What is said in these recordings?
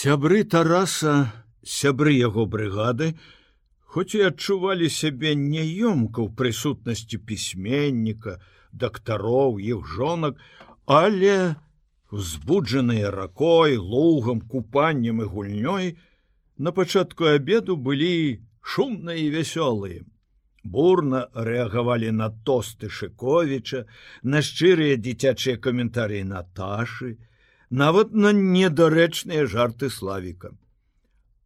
Сябры Тараса, сябры яго брыгады, хоць і адчувалі сябе няёмка ў прысутнасці пісьменніка, дактароў, іх жонак, але узбуджаныя ракой, лугам, купаннем і гульнёй, на пачатку абеду былі шумныя і вясёлыя. Бурна рэагавалі на тосты Шковіча, на шчырыя дзіцячыя каментарыі Наташы, нават на недарэчныя жарты славіка.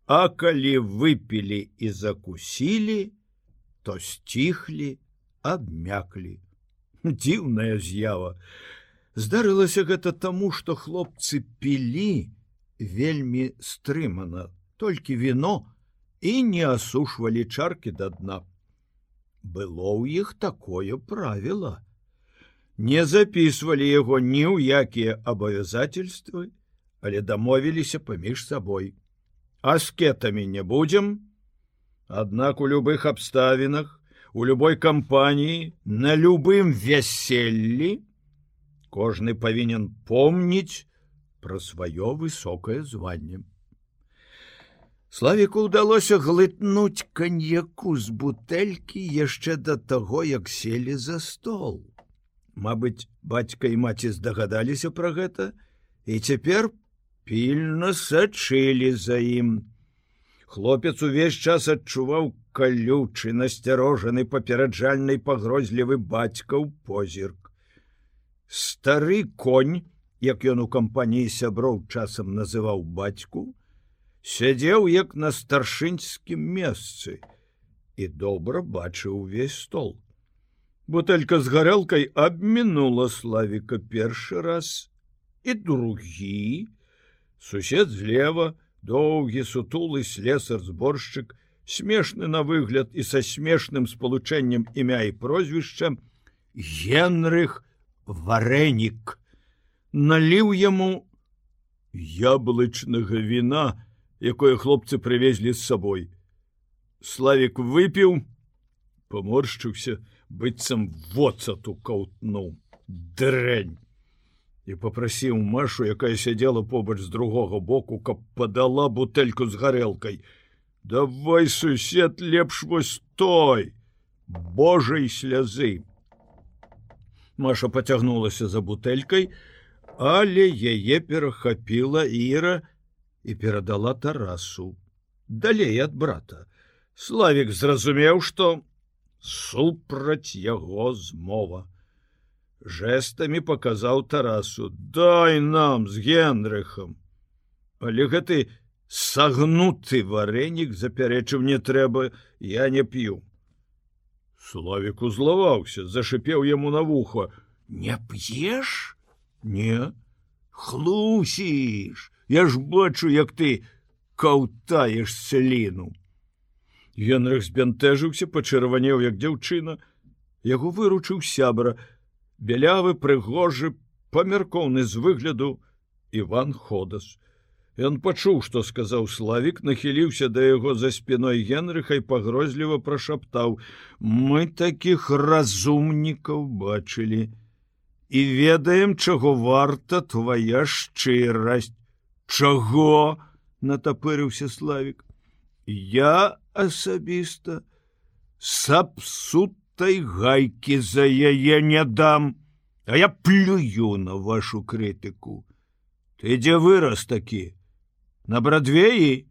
А калі выпілі і закусілі, то сціхлі, абмяклі. Дзіўная з'ява. Здарылася гэта таму, што хлопцы пілі вельмі стрымана, толькі віно і не асушвалі чаркі да дна. Было ў іх такое правіла. Не записывалі яго ні ў якія абавязательствы, але дамовіліся паміж сабой аскетамі не будзем. Аднак у любых абставінах, у любой кампаніі, на любым вяселлі кожны павінен помніць пра сваё высокае званне. Славіку ўдалося глытнуць каньяку з бутэлькі яшчэ да таго, як селі за стол. Мабыць, бацька і маці здагадаліся пра гэта, і цяпер пільна сачылі за ім. Хлопец увесь час адчуваў калючы насцярожаны папераджальнай пагрозлівы бацькаў позірк. Стары конь, як ён у кампаніі сяброў часам называў бацьку, сядзеў як на старшынскім месцы і добра бачыў увесь стол. Бутэлька з гарэлкай абмінула славіка першы раз і другі, Сусед злева, доўгі сутулы слесар зборшчык, смешны на выгляд і са смешным спалучэннем імя і прозвішча Генрых варэнік наліў яму яблычнага віна, якое хлопцы прывезлі з сабой. Славік выпіў, поморшчыўся, быццам воцату каўтнуў дрэнь і попрасіў Машу, якая сядзела побач з другога боку, каб падала бутэльку з гарэлкай. Давай сусед лепш вось той, Божай слязы. Маша поцягнулася за бутэлькай, але яе перахапіла Іра і перадала Тарасу. Далей ад брата. Славік зразумеў, што супраць яго змова. Жестамі показаў тарасу дай нам з генрыхам! Але гэты сагнуты варэнік запярэчыў не трэба я не п'ю славік узлаваўся зашипеў яму на вухо. Не п'еш? Не хлусіш! Я ж бачу як ты каўтаеш сліну генрых збянтэжыўся пачырванеў як дзяўчына яго выручыў сябра бялявы прыгожы памяркоўны з выгляду Іван ходас. Ён пачуў, што сказаў славік, нахіліўся да яго за спіной генрыхай пагрозліва прашаптаў: Мы такіх разумнікаў бачылі і ведаем, чаго варта твоя шчырасць. Чаго? натапырыўся славік. Я асабіста сапсут той гайкі за яе не дам, А я плюю на вашу крытыку. Ты дзе вырас такі? На брадвеі?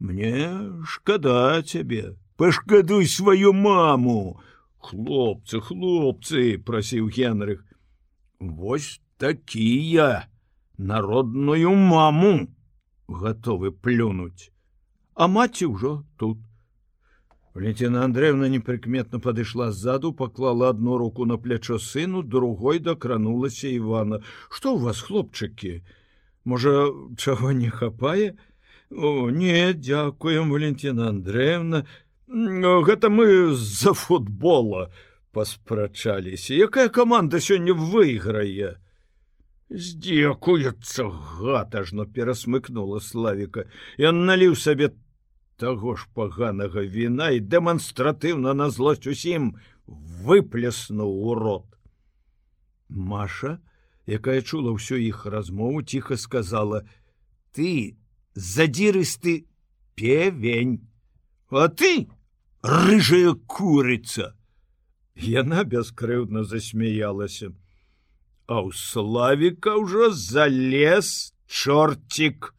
Мне шкада цябе, пашкадуй сваю маму. Хлопцы, хлопцы, прасіў Генрых. Вось такія народную маму готовы плюнуць. А маці ўжо тут. Валентина Андреевна непрыкметна падышла сзаду, паклала одну руку на плячо сыну, другой докранулася Ивана. Что у вас, хлопчыки? Можа, чаго не хапае? О, не, дзякуем, Валентина Андреевна. Гэта мы з-за футбола паспрачаліся. Якая команда сёння выйграе? Здзекуецца гатажно перасмыкнула славіка. Ён наліў сабе таго ж паганага віна і дэманстратыўна на злосць усім выплеснуў у рот. Маша, якая чула ўсё іх размову ціха сказала: ты задзірысты певень а ты рыжая курыца яна бяскрыўдна засмяялася. А ў славіка ўжо залез чорцік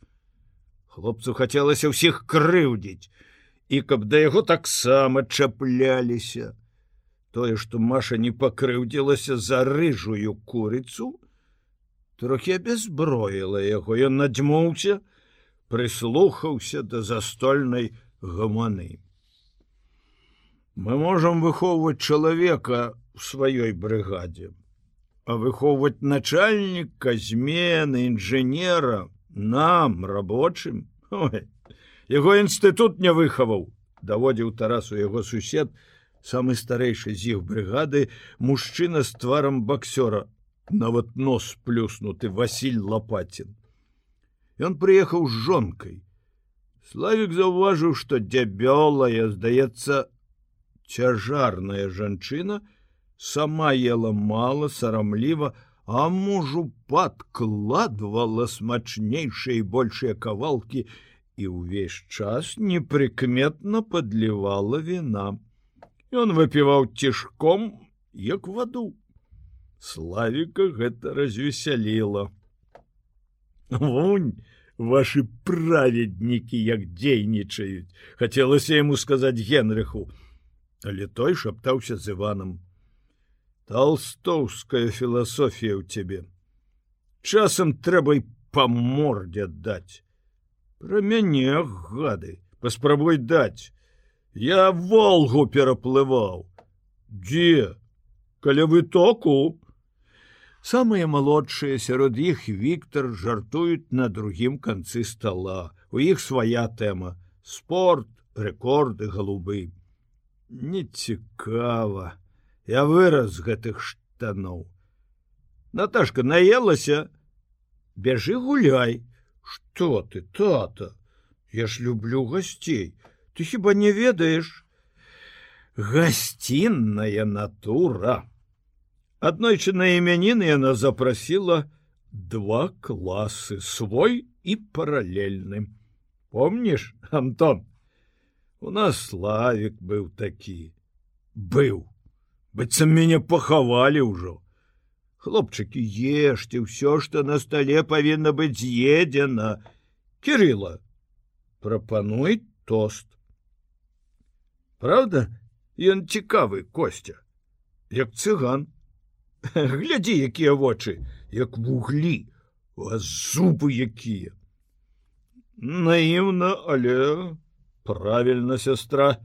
хлопцу хацелася ўсіх крыўдзіць і каб да яго таксама чапляліся. Тое што маша не пакрыўдзілася за рыжую курыцу трохі абязброіла яго. Ён надзьмуўся прыслухаўся да застольнай гаманы. Мы можам выхоўваць чалавека в сваёй брыгадзе а выхоўваць начальніка змены інжынера нам рабочым яго інстытут не выхаваў даводзіў тарасу яго сусед самы старэйшы з іх брыгады мужчына з тварам баксёра нават нос плюснуты василь лопатин. Ён прыехаў з жонкой славик заўважыў что дзябёлая здаецца цяжарная жанчына сама ела мала сарамліва, а мужу падкладвала смачнейшыя і большыя кавалкі і ўвесь час непрыкметна падлівала віна. Ён выпіваў цішком, як ваду. Славіка гэта развесяліла. Вунь, ваши праведнікі як дзейнічаюць, хацелася яму сказаць генрыху, але той шаптаўся з иваном толстоўская філасофія ў цябе часам трэба і па мордзе даць про мяне гады паспрабуй даць я волгу пераплываў дзе каля вытоку самыя малодшыя сярод іх Віктор жартуюць на другім канцы стола. У іх свая тэма спорт рэкорды голубы нецікава я выраз гэтых штаноў Наташка наелася. Бяжы гуляй. Что ты тата? Я ж люблю гасцей. Ты хіба не ведаеш? Гасцінная натура. Аднойчы на імяніны яна запрасіла два класы свой і паралельным помніш антон? У нас славик быў такі. Быў быццам мяне пахавалі ўжо. Хлопчыкі ешьте ўсё что на столе павінна быць з'едзена. Кирилла прапануй тост. Правда ён цікавы костя як цыган. Глядзі якія вочы як вуглі зубы якія. Наіўна але правильно сестра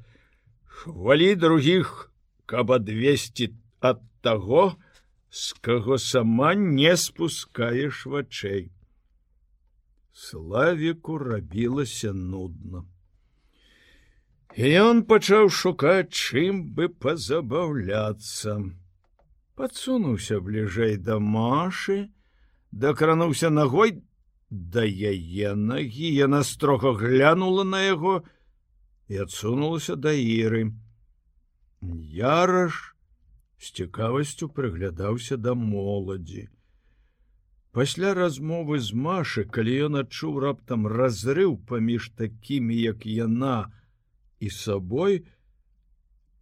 хвалі других каб адвесці от того с каго сама не спускаешь вачэй. Славіку рабілася нудно і он пачаў шукаць чым бы пазабаўляцца. Подсунуўся бліжэй да машы дакрануўся ногой да яе ногі яна строга глянула на яго і адсунулася да іры. Яраш з цікавасцю прыглядаўся да моладзі. Пасля размовы з Машы, калі ён адчуў раптам разрыў паміж такімі, як яна і сабой,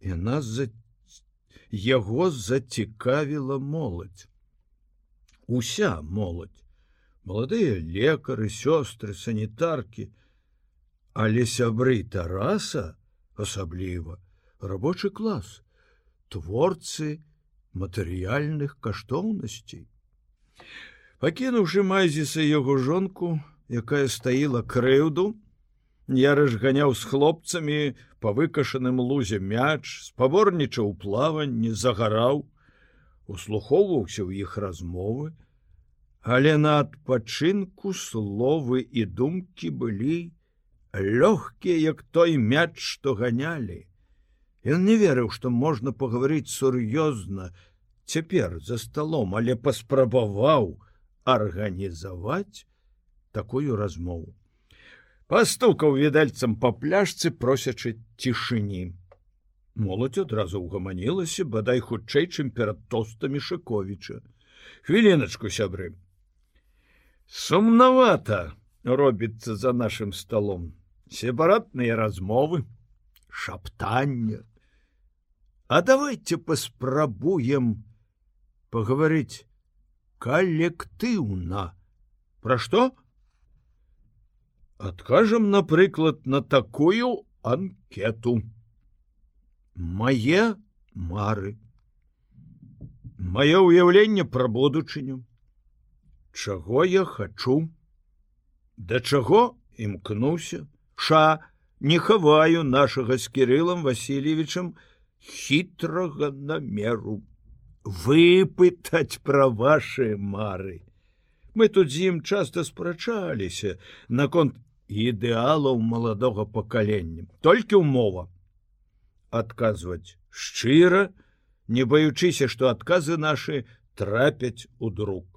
яна за... яго зацікавіла моладзь. Уся моладзь, маладыя лекары, сёстры, санітаркі, але сябры тараса асабліва рабочы клас творцы матэрыяльных каштоўнасцей. Пакінуўшы майзіса яго жонку якая стаіла крыўду я разганяў з хлопцамі по выкашаным лузе мяч спаборнічаў плаванні загараў услухоўваўся ў іх размовы. Але на адпачынку словы і думкі былі лёгкія як той мяч што ганялі Ён не верыў што можна пагаварыць сур'ёзна цяпер за сталом але паспрабаваў арганізаваць такую размову. Пастукаў відальцам па пляжцы просячы цішыні. Моладзь адразу ўгаманілася бадай хутчэй чым перад тостамі шыковіча хвіліначку сябры! Сумнавата робіцца за нашим столом сепаратныя размовы шаптання а давайте паспрабуем паговорыць калектыўна пра што адкажам напрыклад на такую анкету. Мае мары. Маё ўяўленне пра будучыню. Чаго я хачу да чаго імкнуўся ша не хаваю нашага з кирылам васильевичам хітрага намеру выпытаць пра ваши мары. Мы тут з ім часто спрачаліся наконт ідэалаў маладога пакалення. Толькі ўмова. Адказваць шчыра не баючыся што адказы нашы трапяць у друк.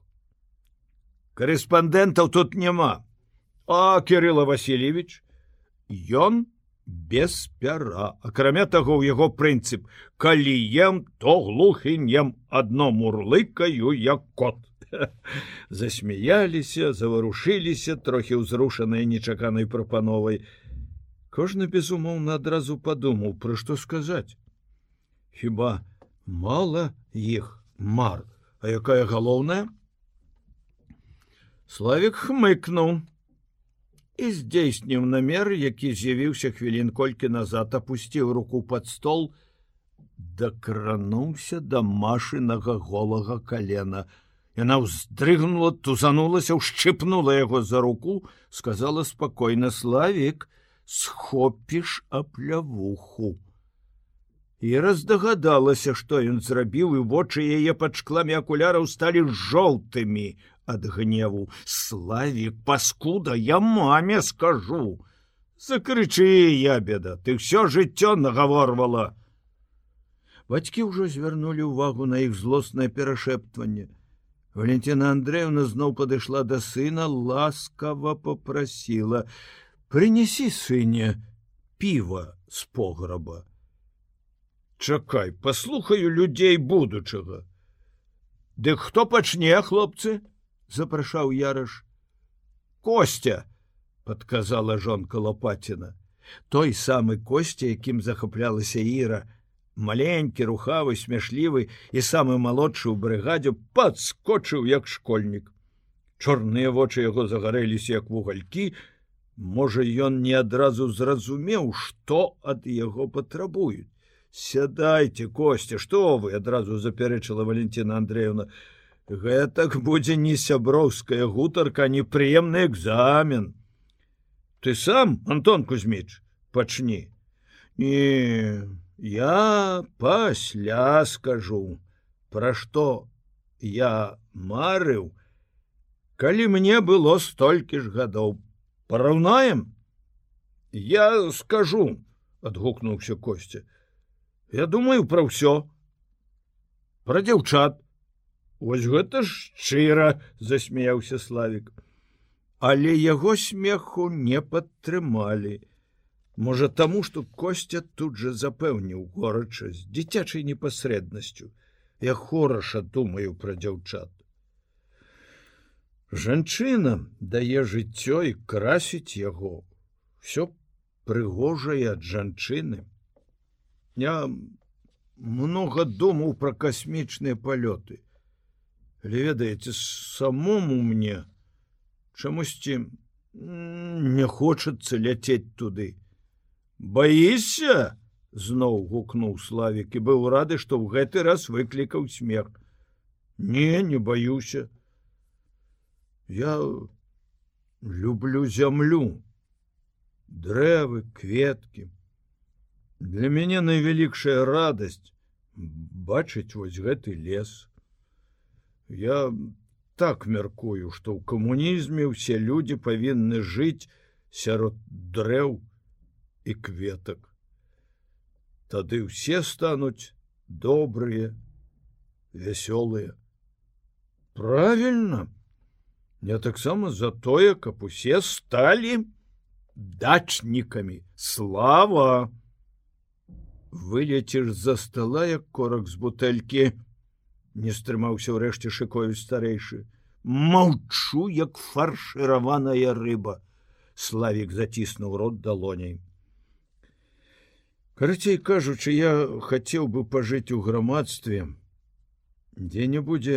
Корэспандэнтаў тут няма. А кирилла васильевич ён без пяра. Акрамя таго ў яго прынцып калі ем то глухынем адно мурлыкаю як кот засмяяліся заварушыліся трохі ўзрушаныя нечаканай прапановай кожны безумоўна адразу падумаў пра што сказаць хіба мала іх мар? А якая галоўная? Славик хмыкнуў і здзейсніў намер, які з'явіўся хвілін колькі назад опусціў руку под стол, дакрануўся да машынага голага калена. Яна ўздрыгнула, тузанулася, ушчыпнула яго за руку, сказала спакойна славик, схопіш аплявуху. І раздагадалася, што ён зрабіў і вочы яе пад шкламі акуляраў сталі жоўтымі, ад гневу. Славик паскуда я маме скажу! Закрычы я беда ты все жыццё нагаворвала! Бацькі ўжо звярнулі ўвагу на іх злоснае перашэптванне. Валентина андреевна зноў падышла да сына ласкава попрасила принеси сыне піва з пограба чакай послухаю людзей будучага. Дык хто пачне хлопцы? запрашаў яраш костя подказала жонка лопатина. Той самы костя якім захаплялася іра. Маленькі рухавы смяшлівы і самы малодшы ў брыгадзе подскочыў як школьнік. Чорныя вочы яго загарэліся як вугалькі. Можа ён не адразу зразумеў што ад яго патрабуюць сядайте костя что вы адразу запярэчыла валентина андреевна. Гэтак будзе не сяброўская гутарка непрыемны экзамен ты сам антон кузьміч пачні не я пасля скажу пра што я марыў калі мне было столькі ж гадоў. Параўнаем? Я скажу адгукнуўся костя я думаю пра ўсё пра дзяўчат Вось гэта ж шчыра засмяяўся славик. Але яго смеху не падтрымалі. Можа таму, што костя тут жа запэўніў горача з дзіцячай непасрэднасцю. Я хораша думаю пра дзяўчат. Жанчына дае жыццё і красіць яго. Всё прыгожае ад жанчыны. Я много думаў пра касмічныя палёты ведаеце самому мне чамусьці не хочацца ляцець туды. Боишься? Зноў гукнуў славик і быў рады што ў гэты раз выклікаў смех. Не не баюся я люблю зямлю дрэвы кветкі для мяне найвялікшая радасць бачыць вось гэты лес Я так мяркую, што ў камунізме ўсе людзі павінны жыць сярод дрэў і кветак. Тады ўсе стануць добрыя, вясёлыя. Правільна, Я таксама за тое, каб усе сталі дачнікамі слава. Вылеціш за стола як корак з бутэлькі, не стрымаўся ўрэшце шыкою старэйшы. Маўчу як фаршыраваная рыба. Славік заціснуў рот далоняй карацей кажучы я хацеў бы пажыць у грамадстве дзе не будзе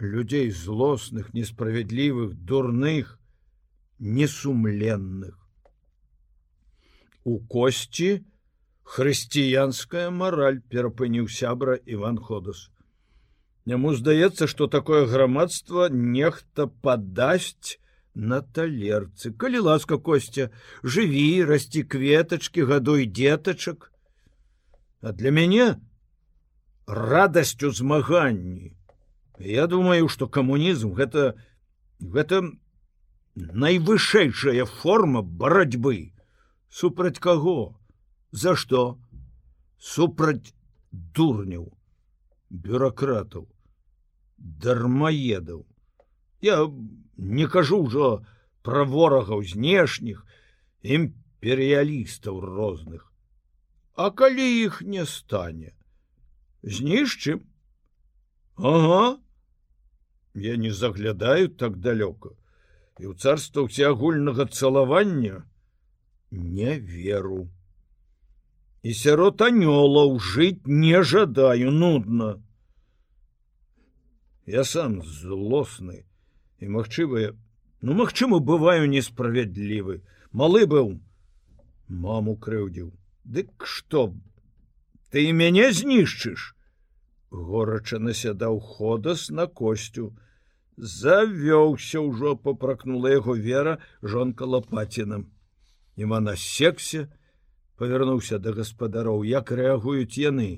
людзей злосных несправядлівых дурных несумленных. У косці хрысціянская мараль перапыніў сябра иван ходас Яму здаецца, што такое грамадства нехта падасць на талерцы. Калі ласка косця, жыві, расці кветачкі, гадуй детачак. А для мяне радасцю змаганні. Я думаю, што камунізм гэта, гэта найвышэйшая форма барацьбы. Супраць каго? За што? Супраць дурняў, бюракратаў дармаедаў я не кажу ўжо пра ворагаў знешніх імперыялістаў розных. А калі іх не стане знішчым ага. Я не заглядаю так далёка і ў царства ўсеагульнага цалавання не веру і сярод анёлаў жыць не жадаю нудна я сам злосны і магчымыя ну магчыма бываю несправядлівы малы быў маму крыўдзіў. Дык што ты мяне знішчыш? Горача насядаў ходас на косцю. Завёўся ўжо попракнула яго вера жонка лопатінам іма на сексе павярнуўся да гаспадароў як рэагуюць яны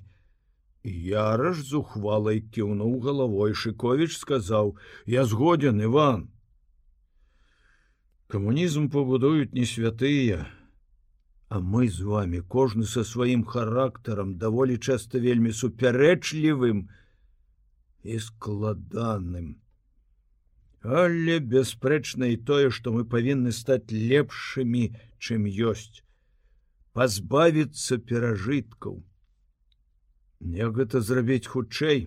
Яраш з ухвалай кіўнуў галавой Шковіч сказаў: « Я згоден Іван. Камунізм пабудуюць не святыя, А мы з вами кожны са сваім характарам даволі часта вельмі супярэчлівым і складаным. Але бясспрэчна і тое, што мы павінны стаць лепшымі, чым ёсць, пазбавіцца перажыткаў. Як гэта зрабіць хутчэй?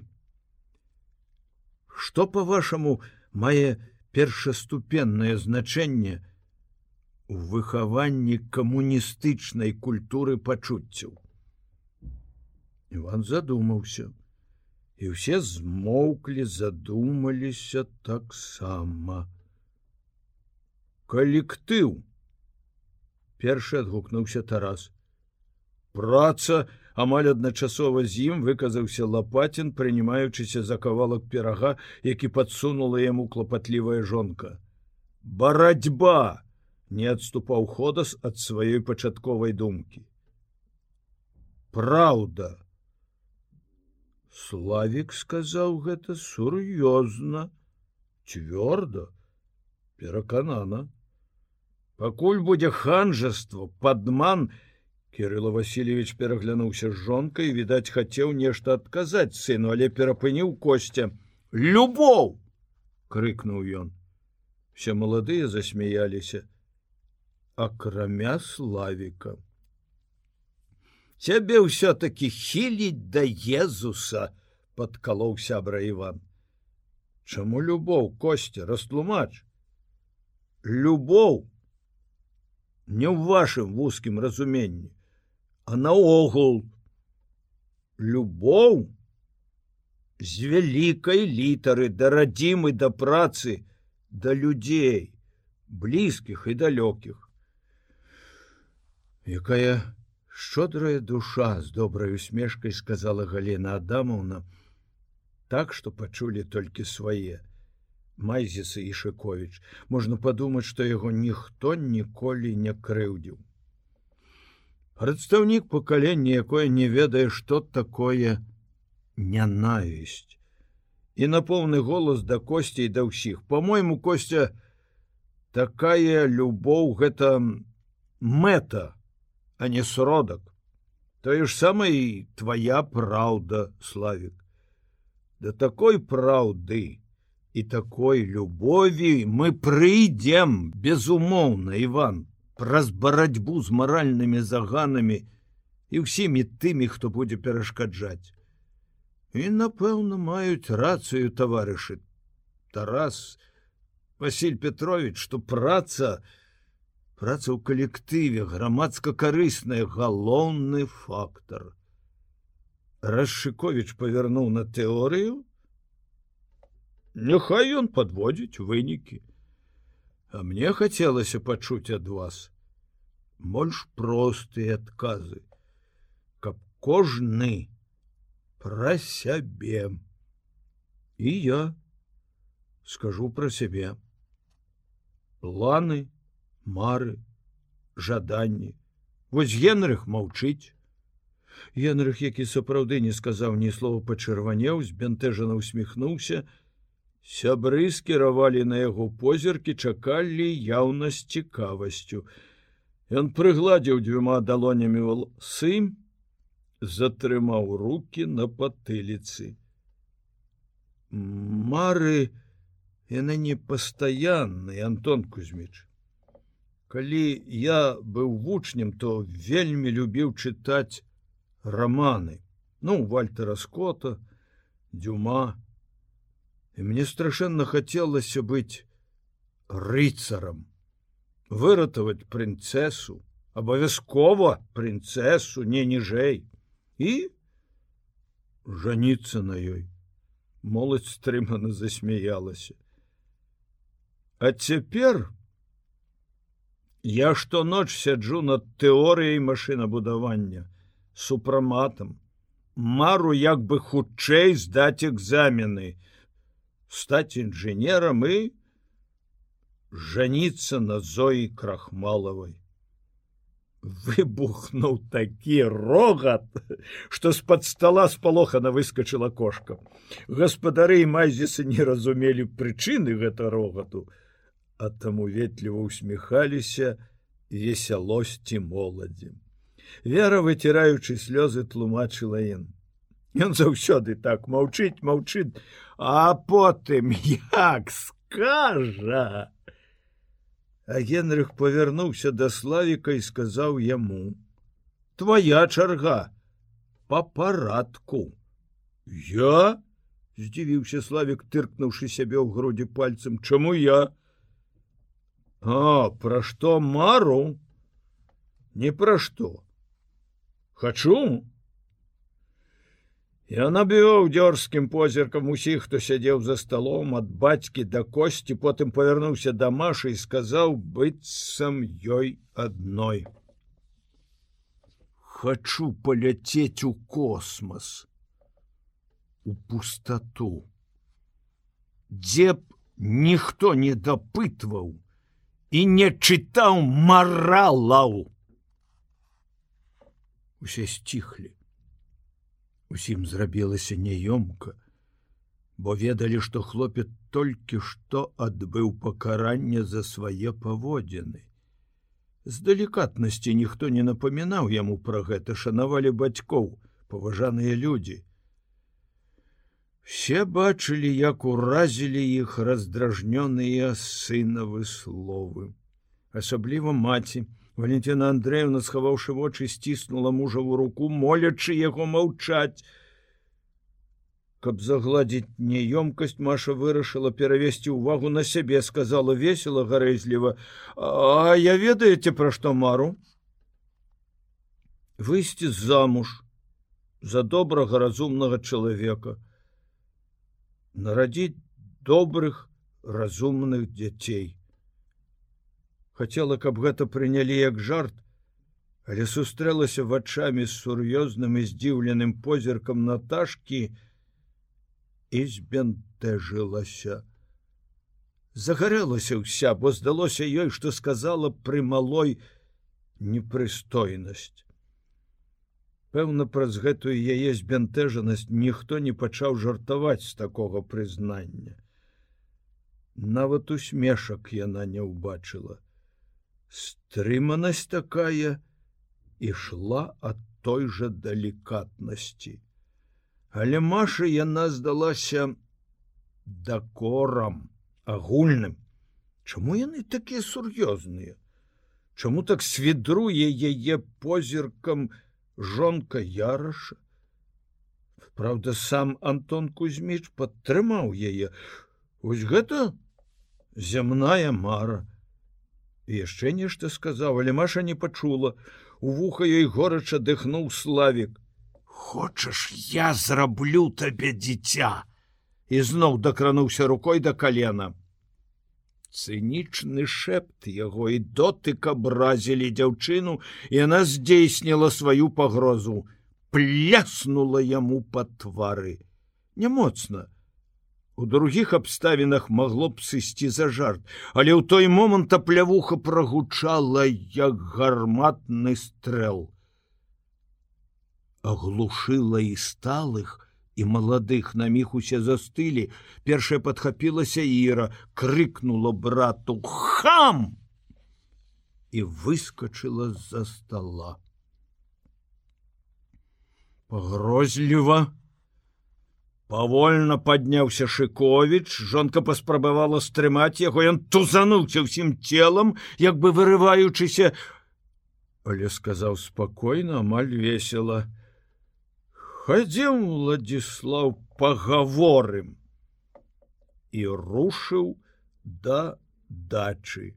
Што по-вашаму мае першаступеннае значэнне у выхаванні камуністычнай культуры пачуццяў? Іван задумаўся, і ўсе змоўклі, задумаліся таксама. Калектыў. Першы адгукнуўся Тарас. Праца, амаль адначасова з ім выказаўся лапацін прынімаючыся за кавалак перага які подсунула яму клапатлівая жонка. Барацьба не адступаў ходас ад сваёй пачатковай думкі. Праўда! Славик сказаў гэта сур'ёзна цвёрда пераканана пакуль будзе ханжаство падман и Кирилла Васильевич пераглянуўся з жонкай відаць хацеў нешта адказаць сыну але перапыніў костя любоў крыкнуў ён. Все маладыя засмяяліся акрамя славіка цябе ўсё-таки хіліць да езуса подкалоў сябра Іван Чаму любоў костя растлумач любоў не ў вашым вузкім разуменні а наогул. Любоў з вялікай літары да радзімы да працы да людзей блізкіх і далёкіх. Якая шчодрая душа з добрай усмешкай сказала галена адамаўна так што пачулі толькі свае майзісы і шыковіч можна падумаць што яго ніхто ніколі не крыўдзіў. Прадстаўнік пакалення якое не ведае что такое нянавісць. І на поўны голас да косцей да ўсіх. По-мойму костя такая любоў гэта мэта а не сродак. Тое ж самае твоя праўда славик да такой праўды і такой любові мы прыйдзем безумоўна иван праз барацьбу з маральнымі заганамі і ўсімі тымі, хто будзе перашкаджаць. І, напэўна, маюць рацыю таварышы. Тарас Василь Петрович, што праца праца ў калектыве грамадска-карысная галоўны фактор. Расшыкович павярнуў на тэорыю. Няхай ён падводзіць вынікі. А мне хацелася пачуць ад вас больш простыя адказы, каб кожны пра сябе. І я скажу пра сябе. Планы, мары, жаданні. Вось Генрых маўчыць. Генрых, які сапраўды не сказаў ні слова пачырванеў, збянтэжана усміхнуўся, сябры скіравалі на яго позіркі, чакалі яўна з цікавасцю. Ён прыгладзіў дзвюма далонямі валсы, затрымаў руки на патыліцы. Мары яны не пастаянны, Антон Кузьміч. Калі я быў вучнем, то вельмі любіў чытаць романы. Ну, Вальтера Скотта, Дюма. І мне страшэнна хацелася быць рыцарам, выратаваць прынцэсу, абавязкова прынцэсу не ніжэй і жаніцца на ёй. Моладзь стрымана засмяялася. А цяпер я штоноч сяджу над тэорыяй машынабудавання супраматам мару як бы хутчэй здаць экзамены стаць інжынерам і жаніцца на зоі крахмалавай выбухнуў такі рогат што з-пад стола спалохана выскочыла кошка. Гаспадары і майзісы не разумелі прычыны гэта рогату а таму ветліва усміхаліся весялосці моладзем Вера, выціраючы слёзы тлумачыла ін. Ён заўсёды так маўчыць, маўчыць, а потым як скажа. А Генрых павярнуўся да славіка і сказаў яму: « Твая чарга по парадку. Я здзівіўся славік, тыркнуўшы сябе ў грудзі пальцам, Чаму я? А пра што мару? Не пра што хочу я набіў дзёрзкім позіркам усіх хто сядзеў за сталом ад бацькі да косці потым павярнуўся да машы і сказаў быццам ёй адной хочу паляцець у космос у пустоту. Дзе б ніхто не дапытваў і не чытаў маралаў усе сціхлі. Усім зрабілася няёмка, бо ведалі, што хлопец толькі што адбыў пакаранне за свае паводзіны. З далікатнасці ніхто не напамінаў яму пра гэта шанавалі бацькоў, паважаныя людзі. Все бачылі, як уразілі іх раздражнёныя сынавы словы. Асабліва маці, Валентина Андреевна, схаваўшы вочы, сціснула мужаву руку, молячы яго маўчаць. Каб загладзіць неёмкасць, Маша вырашыла перавесці ўвагу на сябе, сказала весела гарэзліва: « А я ведаеце пра што мару? Выйсці замуж за добрага разумнага чалавека, нарадзіць добрых разумных дзяцей хацела каб гэта прынялі як жарт але сустрэлася вачами з сур'ёзным і здзіўленым позіркам наташки і збянтэжылася. Загарэлася ўся бо здалося ёй што сказала пры малой непрыстойнасць. Пэўна праз гэтую яе збянтэжанасць ніхто не пачаў жартаваць з такога прызнання. Нават усмешак яна не ўбачыла стрыманасць такая ішла ад той жа далікатнасці. Але Маша яна здалася дакорам агульным. Чаму яны такія сур'ёзныя? Чаму так свідруе яе позіркам жонка яраша? Праўда, сам Антон Кузьміч падтрымаў яе. Вось гэта зямная мара яшчэ нешта сказаў але маша не пачула. У вуха ёй горача дыхнуў славик хочаш я зраблю табе дзіця? І зноў дакрануўся рукой да калена. Цынічны шэпт яго і дотык абразілі дзяўчыну і яна здзейсніла сваю пагрозу. Пляснула яму па твары. Не моцна у другіх абставінах магло б сысці за жарт але ў той момант аплявуха прагучала як гарматны стрэл. Аглушыла і сталых і маладых на міг усе застылі. Першая падхапілася іра крыкнула брату хам! і выскочыла з-за стола. Пагрозліва павольна падняўся шыковіч жонка паспрабавала стрымаць яго ён тузануўся ўсім целам як бы вырываючыся але сказаў спакойна амаль весела. Хадзем владислав паговорым і рушыў да дачы.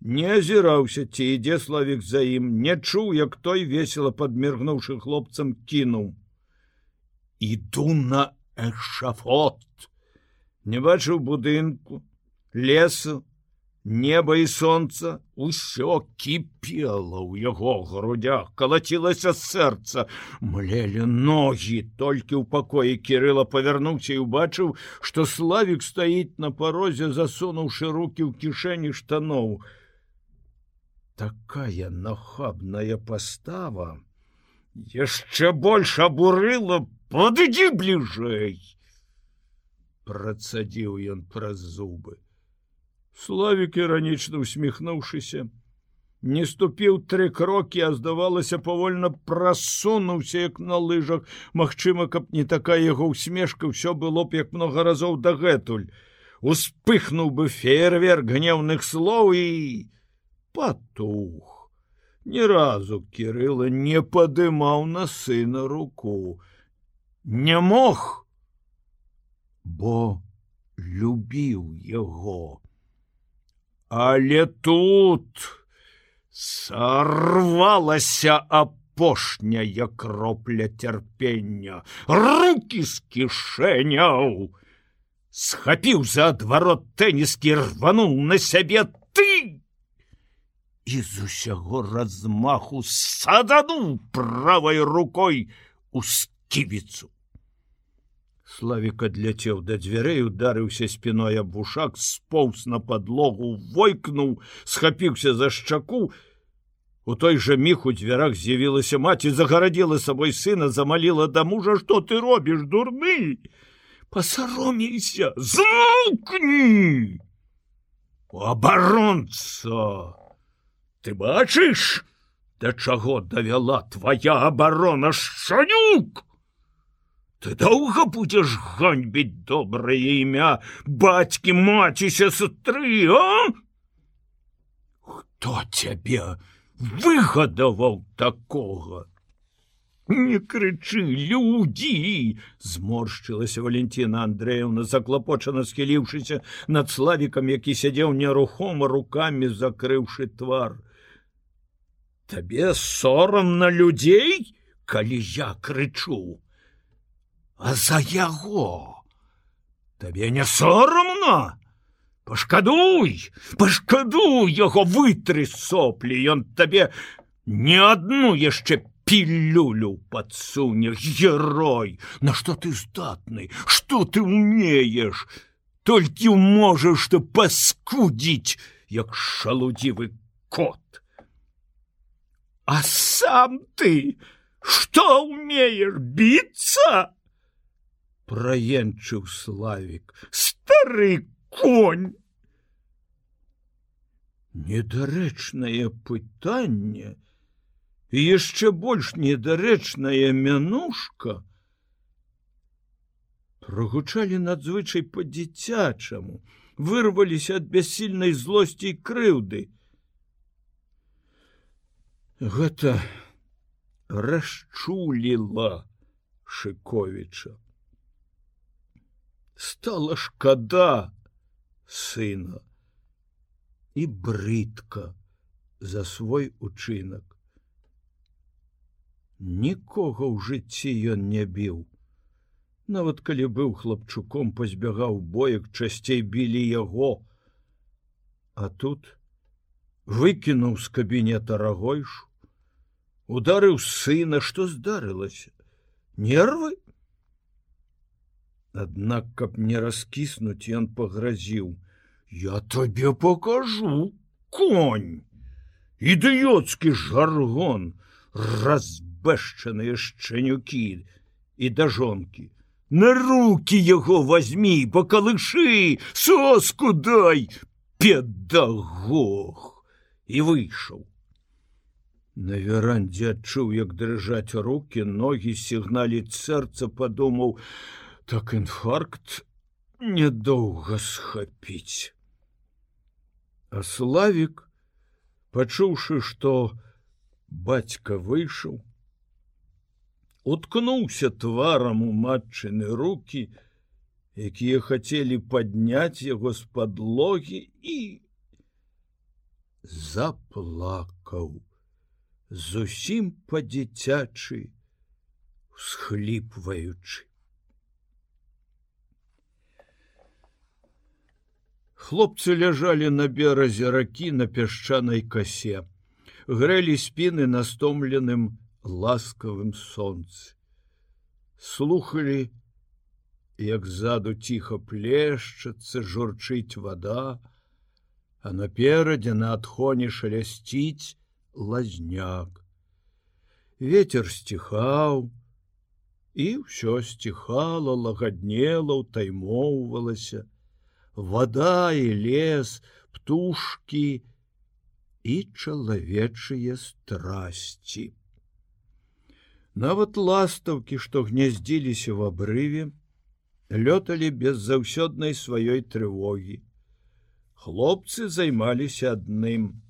Не азіраўся ці ідзе славік за ім не чуў як той весела подміргнуўшы хлопцам кінуў. Іду на эшафот. Не бачыў будынку лесу Неба і сонца. Ўсё кіпела ў яго грудях, калацілася сэрца, млелі ногі, толькі ў пакоі кірыла павярнуўся і убачыў, што славік стаіць на парозе, засунуўшы руки ў кішэні штаноў. Такая нахабная пастава яшчэ больш абурыла, падыдзі бліжэй. Працадзіў ён праз зубы. Славік іранічна усміхнуўшыся, не ступіў тры крокі, а здавалася павольна прасунуўся як на лыжах. Магчыма, каб не такая яго усмешка, ўсё было б як много разоў дагэтуль. Успыхнуў бы фейерверк гневных слоў і патух. Ні разу кірыла не падымаў на сына руку. Не мог, бо любіў яго. Але тут сорвалася апошняя кропля цярпення, руки з кішэняў. Схапіў за адварот тэніскі рвануў на сябе ты і з усяго размаху садануў правай рукой у сківіцу. Славік адляцеў да дзвярэй, ударыўся спіной аб вушак, споўз на падлогу, войкнуў, схапіўся за шчаку. У той жа міг у дзвярах з'явілася маці, загарадзіла сабой сына, замаліла да мужа, што ты робіш дурны. Пасаромейся, зукні! Абаронца! Ты бачыш, да чаго давяла твоя абарона шанюк! Ты доўга будзеш ганьбіць добрае імя бацькі маці сястры а? Хто цябе выгадаваў такога не крычы людзі зморшчылася валентина андреевна заклапочана схіліўшыся над славікам які сядзеў нерухома руками закрыўшы твар. Табе сорам на людзей калі я крычу за яго? Табе не сорамна? Пашкадуй пашкадуй яго вытры соплі ён табе не адну яшчэ пілюлю падсуне герой. На што ты здатны? Что ты умееш толькі можаш што паскудзіць як шалудзівы кот. А сам ты что умееш біцца праенчыў славик. Стары конь! Недарэчнае пытанне і яшчэ больш недарэчная мянушка прогучалі надзвычай по-дзіцячаму вырваліся ад бяссільнай злосці і крыўды. Гэта расчуліла шыковіча стала шкада сына і брыдка за свой учынак. Нікога ў жыцці ён не біў. Нават калі быў хлапчуком, пазбягаў боек, часцей білі яго. А тут выкінуў з кабінета рагойшу, ударыў сына, што здарылася. Нервы? Аднак, каб не раскіснуць, ён пагразіў: « Я табе покажу конь. Ідыёцкі жаргон, разбэшчаныя шчанюкі і да жонкі. На руки яго возьми, покалышы, соску дай, педагог і выйшаў. На верандзе адчуў, як дрыжаць руки, ногі сігналіць сэрца, падумаў: так інфаркт недоўга схапіць. А славик, пачуўшы, што бацька выйшаў, уткнуўся тварам у матчыны руки, якія хацелі падняць яго з падлогі і заплакаў зусім па-дзіцячы, схліпваючы. Хлопцы ляжалі на беразе ракі на пясчанай касе, грэлі спіны на стомленым ласкавым сонцы. Слухалі, як ззаду ціха плешчацца, журчыць вода, а наперадзе на адхоне шалясціць лазняк. Ветер сціхаў, і ўсё сціхала, лагаднела, утаймоўвалася, вода і лес, птушки і чалавечыя страсці. Нават ластаўкі, што гняздзіліся в абрыве, лёталі без заўсёднай сваёй трывогі. Хлопцы займаліся адным.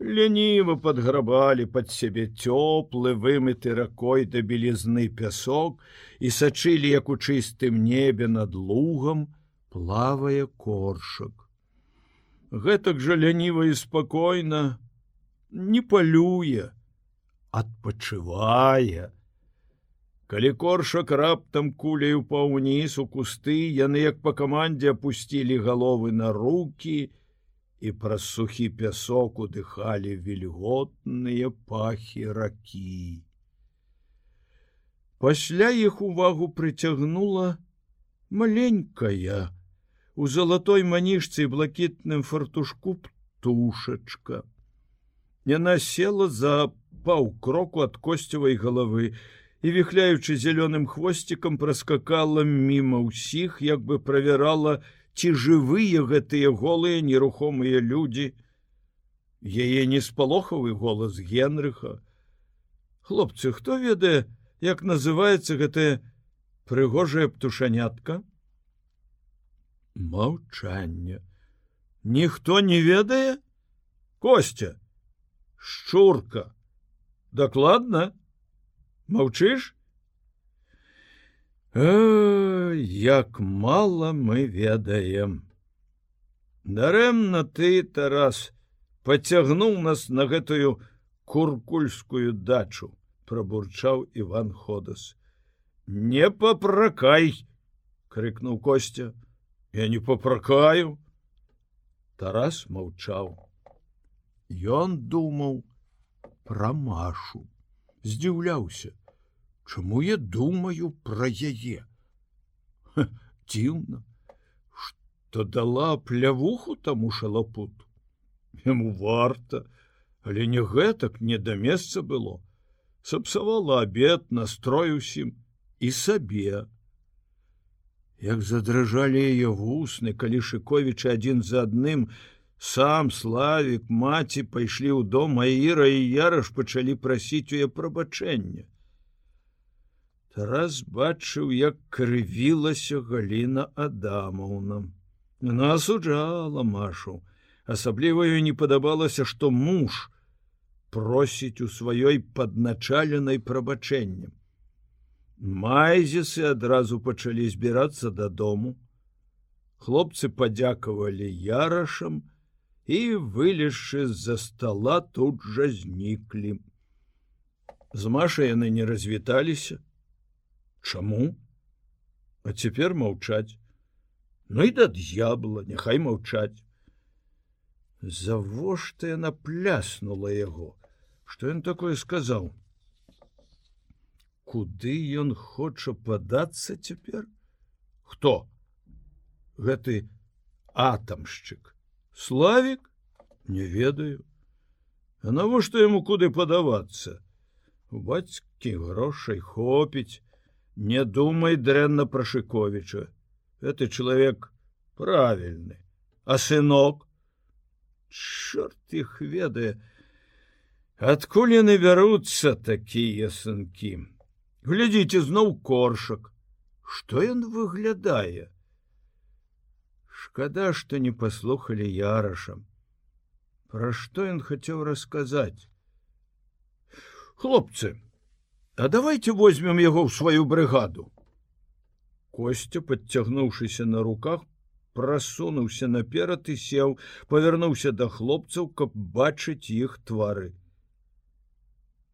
Ляніва падграбалі пад сябе цёплы, вымыты ракой да белізны пясок і сачылі, як у чыстым небе над лугам, плавае коршак. Гэтак жа ляніва і спакойна не палюе, адпачывае. Калі коршак раптам куляю паўніз у кусты, яны як па камандзе апусцілі галовы на руки і праз сухі пясок удыхалі вільготныя пахі ракі. Пасля іх увагу прыцягнула маленькая, у залатой манішцы блакітным фартушку птушачка. Яна села за паўкроку ад косцевай галавы і віхляючы зялёным хвосцікам праскакала мімо ўсіх, як бы правярала, ці жывыя гэтыя голыя нерухомыя людзі. Яе не спалохавы голас генрыха. Хлопцы, хто ведае, як называется гэтая прыгожая птушанятка? Маўчанне. Ніхто не ведае? Костя, шчурка. Дакладна? Маўчыш? Э, як мала мы ведаем. Дарэмна ты, Тарас, пацягнуў нас на гэтую куркульскую дачу, пробурчаў Іван Ходас. Не папракай, крыкнуў Костя я не попракаю тарас маўчаў. Ён думаў пра машу. Здзіўляўся чаму я думаю пра яе. Дзіўна что дала плявуху таму шалапут яму варта але не гэтак не да месца было. Сапсавала абед настрой усім і сабе як задрыжалі яе вусны калі шыковічы адзін за адным сам славик маці пайшлі ў дом аіра і яраш пачалі прасіць у я прабачэння. Тарас бачыў як крывілася галіна адамаўна. Насуджала машу. Асабліва ёй не падабалася што муж просіць у сваёй падначаленай Хлопцы падзякавалі ярашам і вылезшы з-за стола тут жа зніклі. З Маша яны не развіталіся. Чаму? А цяпер маўчаць. Ну і да д'ябла, няхай маўчаць. Завошта яна пляснула яго, што ён такое сказаў. Куды ён хоча падацца цяпер? Хто? Гэты атамшчык. Славік, не ведаю. А навошта яму куды падавацца? У бацькі грошай хопіць, не думай дрэнна пра Шковіча. Это чалавек правільны, а сынок, Чорт іх ведае, адкуль яны бяруцца такія сынкі. Глядзіце зноў коршак, што ён выглядае. Шкада, што не паслухалі ярашам. Пра што ён хацеў расказаць. Хлопцы, а давайте возьмем яго ў сваю брыгаду. Костя, подцягнуўшыся на руках, прасунуўся наперад і сеў, павярнуўся да хлопцаў, каб бачыць іх твары.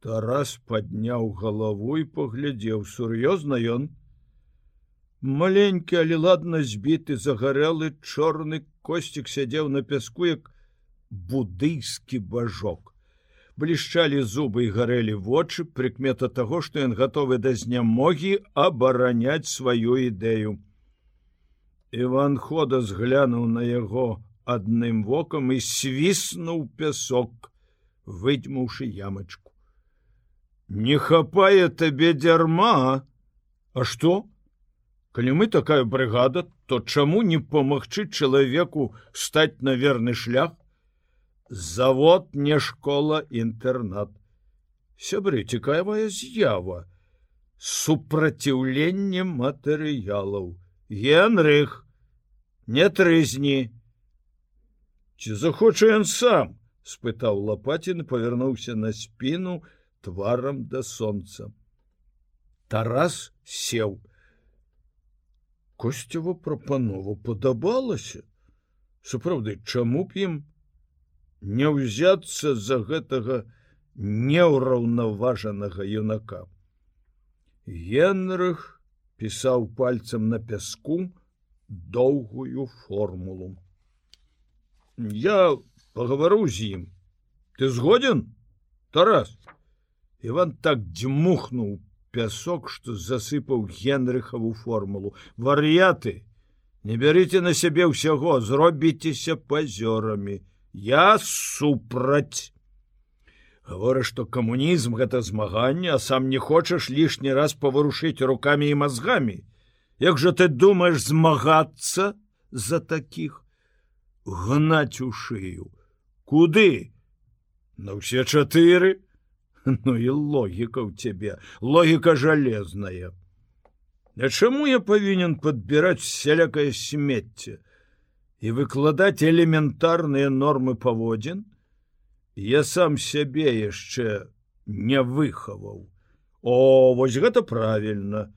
Тарас падняў галаву і паглядзеў сур'ёзна ён. Маленькі, але ладна збіты загарэлы чорны косцік сядзеў на пяску як будыйскі бажок. Блішчалі зубы і гарэлі вочы, прыкмета таго, што ён гатовы да знямогі абараняць сваю ідэю. Іван хода зглянуў на яго адным вокам і свіснуў пясок, выдзьмуўшы ямачку. Не хапае табе дзярма, А што? Калі мы такая брыгада, то чаму не памагчы чалавеку стаць на верны шлях? Завод не школа інтэрнат. Сябры цікавая з'ява, супраціўленне матэрыялаў. Генрых, не трызні. Ці захоча ён сам? спытаў лапатін, павярнуўся на спіну тварам да сонца. Тарас сеў. Косцева прапанова падабалася. Сапраўды, чаму б ім не ўзяцца за гэтага неўраўнаважанага юнака. Генрых пісаў пальцам на пяску, доўгую формулу. Я поговору з ім. Ты згоден, Тарас. Іван так дзьмухнуў пясок, што засыпаў генрыхаву формулу. Вар'яты, не бярыце на сябе ўсяго, зробіцеся пазёрамі. Я супраць. Гавора, што камунізм гэта змаганне, а сам не хочаш лішні раз паварушыць рукамі і мазгамі. Як жа ты думаешь змагацца за таких гнаць у шыю куды на ўсе чатыры Ну і логіка ў цябе логіка жалезная А чаму я павінен падбіраць сялякае смецце і выкладаць элементарныя нормы паводзін я сам сябе яшчэ не выхаваў О вось гэта правильно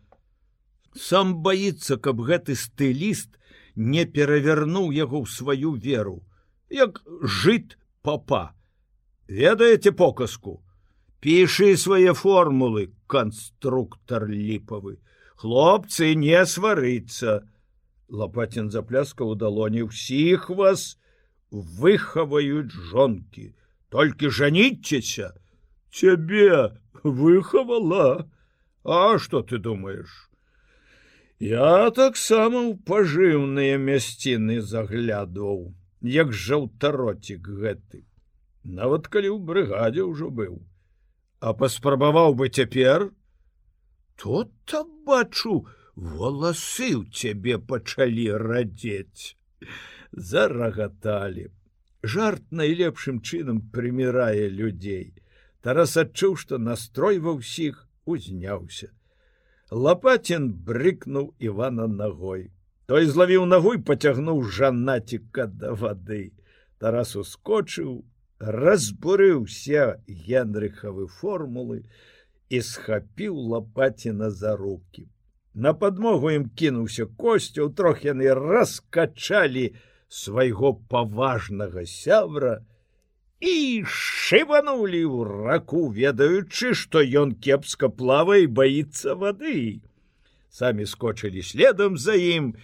сам боится каб гэты стыліст не перавярнуў яго ў сваю веру. Як жыт папа. Ведаеце показку пішы свае формулы конструктор ліпавы хлопцы не сварыцца лопатин запляска ў далоні ўсіх вас выхаваюць жонкі толькі жаніцеся цябе выхавала а что ты думаешь? Я таксама ў пажыўныя мясціны заглядваў, як жаўтаротик гэты. Нават калі ў брыгадзе ўжо быў, А паспрабаваў бы цяпер, то там бачу, валасы ў цябе пачалі радзець. Зарагаталі. Жарт найлепшым чынам прымірае людзей. Тарас адчуў, што настрой ва ўсіх узняўся. Лапатін брыкнуў Івана ногой. Той злавіў ногу і поцягнуў жанаціка да вады. Тарас ускочыў, разбурыўся генрыхавы формулы і схапіў лапаціна за руки. На падмогу ім кінуўся косцю, трох яны раскачалі свайго паважнага сябра і шыванулі ў раку, ведаючы, што ён кепска плава і баіцца вады. Самі скочылі следам за ім,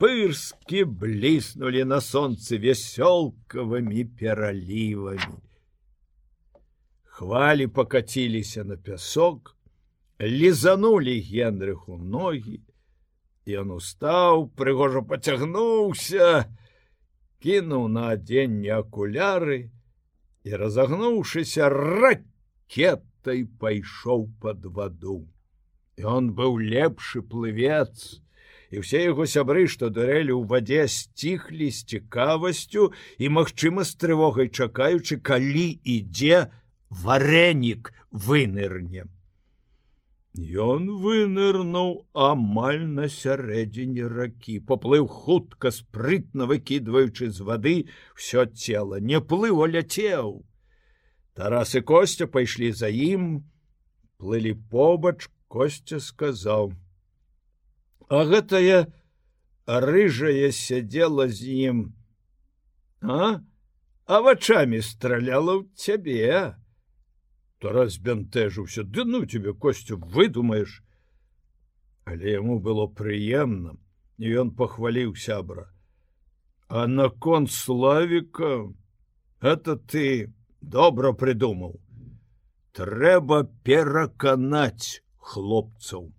пырскі бліснулі на сонцы вясёлкавымі пералівамі. Хвалі покаціліся на пясок, лізанулі генрыху ногі, Ён устаў, прыгожа пацягнуўся, кінуў на адзенне акуляры і, разагнуўшыся ракетай пайшоў под ваду. Ён быў лепшы плывец, і ўсе яго сябры, што дурэлі ў вадзе сціхлі з цікавасцю і, магчыма, з трывогай чакаючы, калі ідзе варэнік вынырне. Ён вынырнуў амаль на сярэдзіне ракі, поплыў хутка спрытна выкідваючы з вады ўсё цела, не плыў, а ляцеў. Тарас і костя пайшлі за ім, плылі побач, костя сказаў: « А гэтая рыжая сядзела з ім, а, а вачами страляла ў цябе. То разбянтэжыўся. Ды ну тебе костю выдумаеш. Але яму было прыемна і ён пахваліў сябра а наконт славіка это ты добра прыдумаў. Трэба пераканаць хлопцаў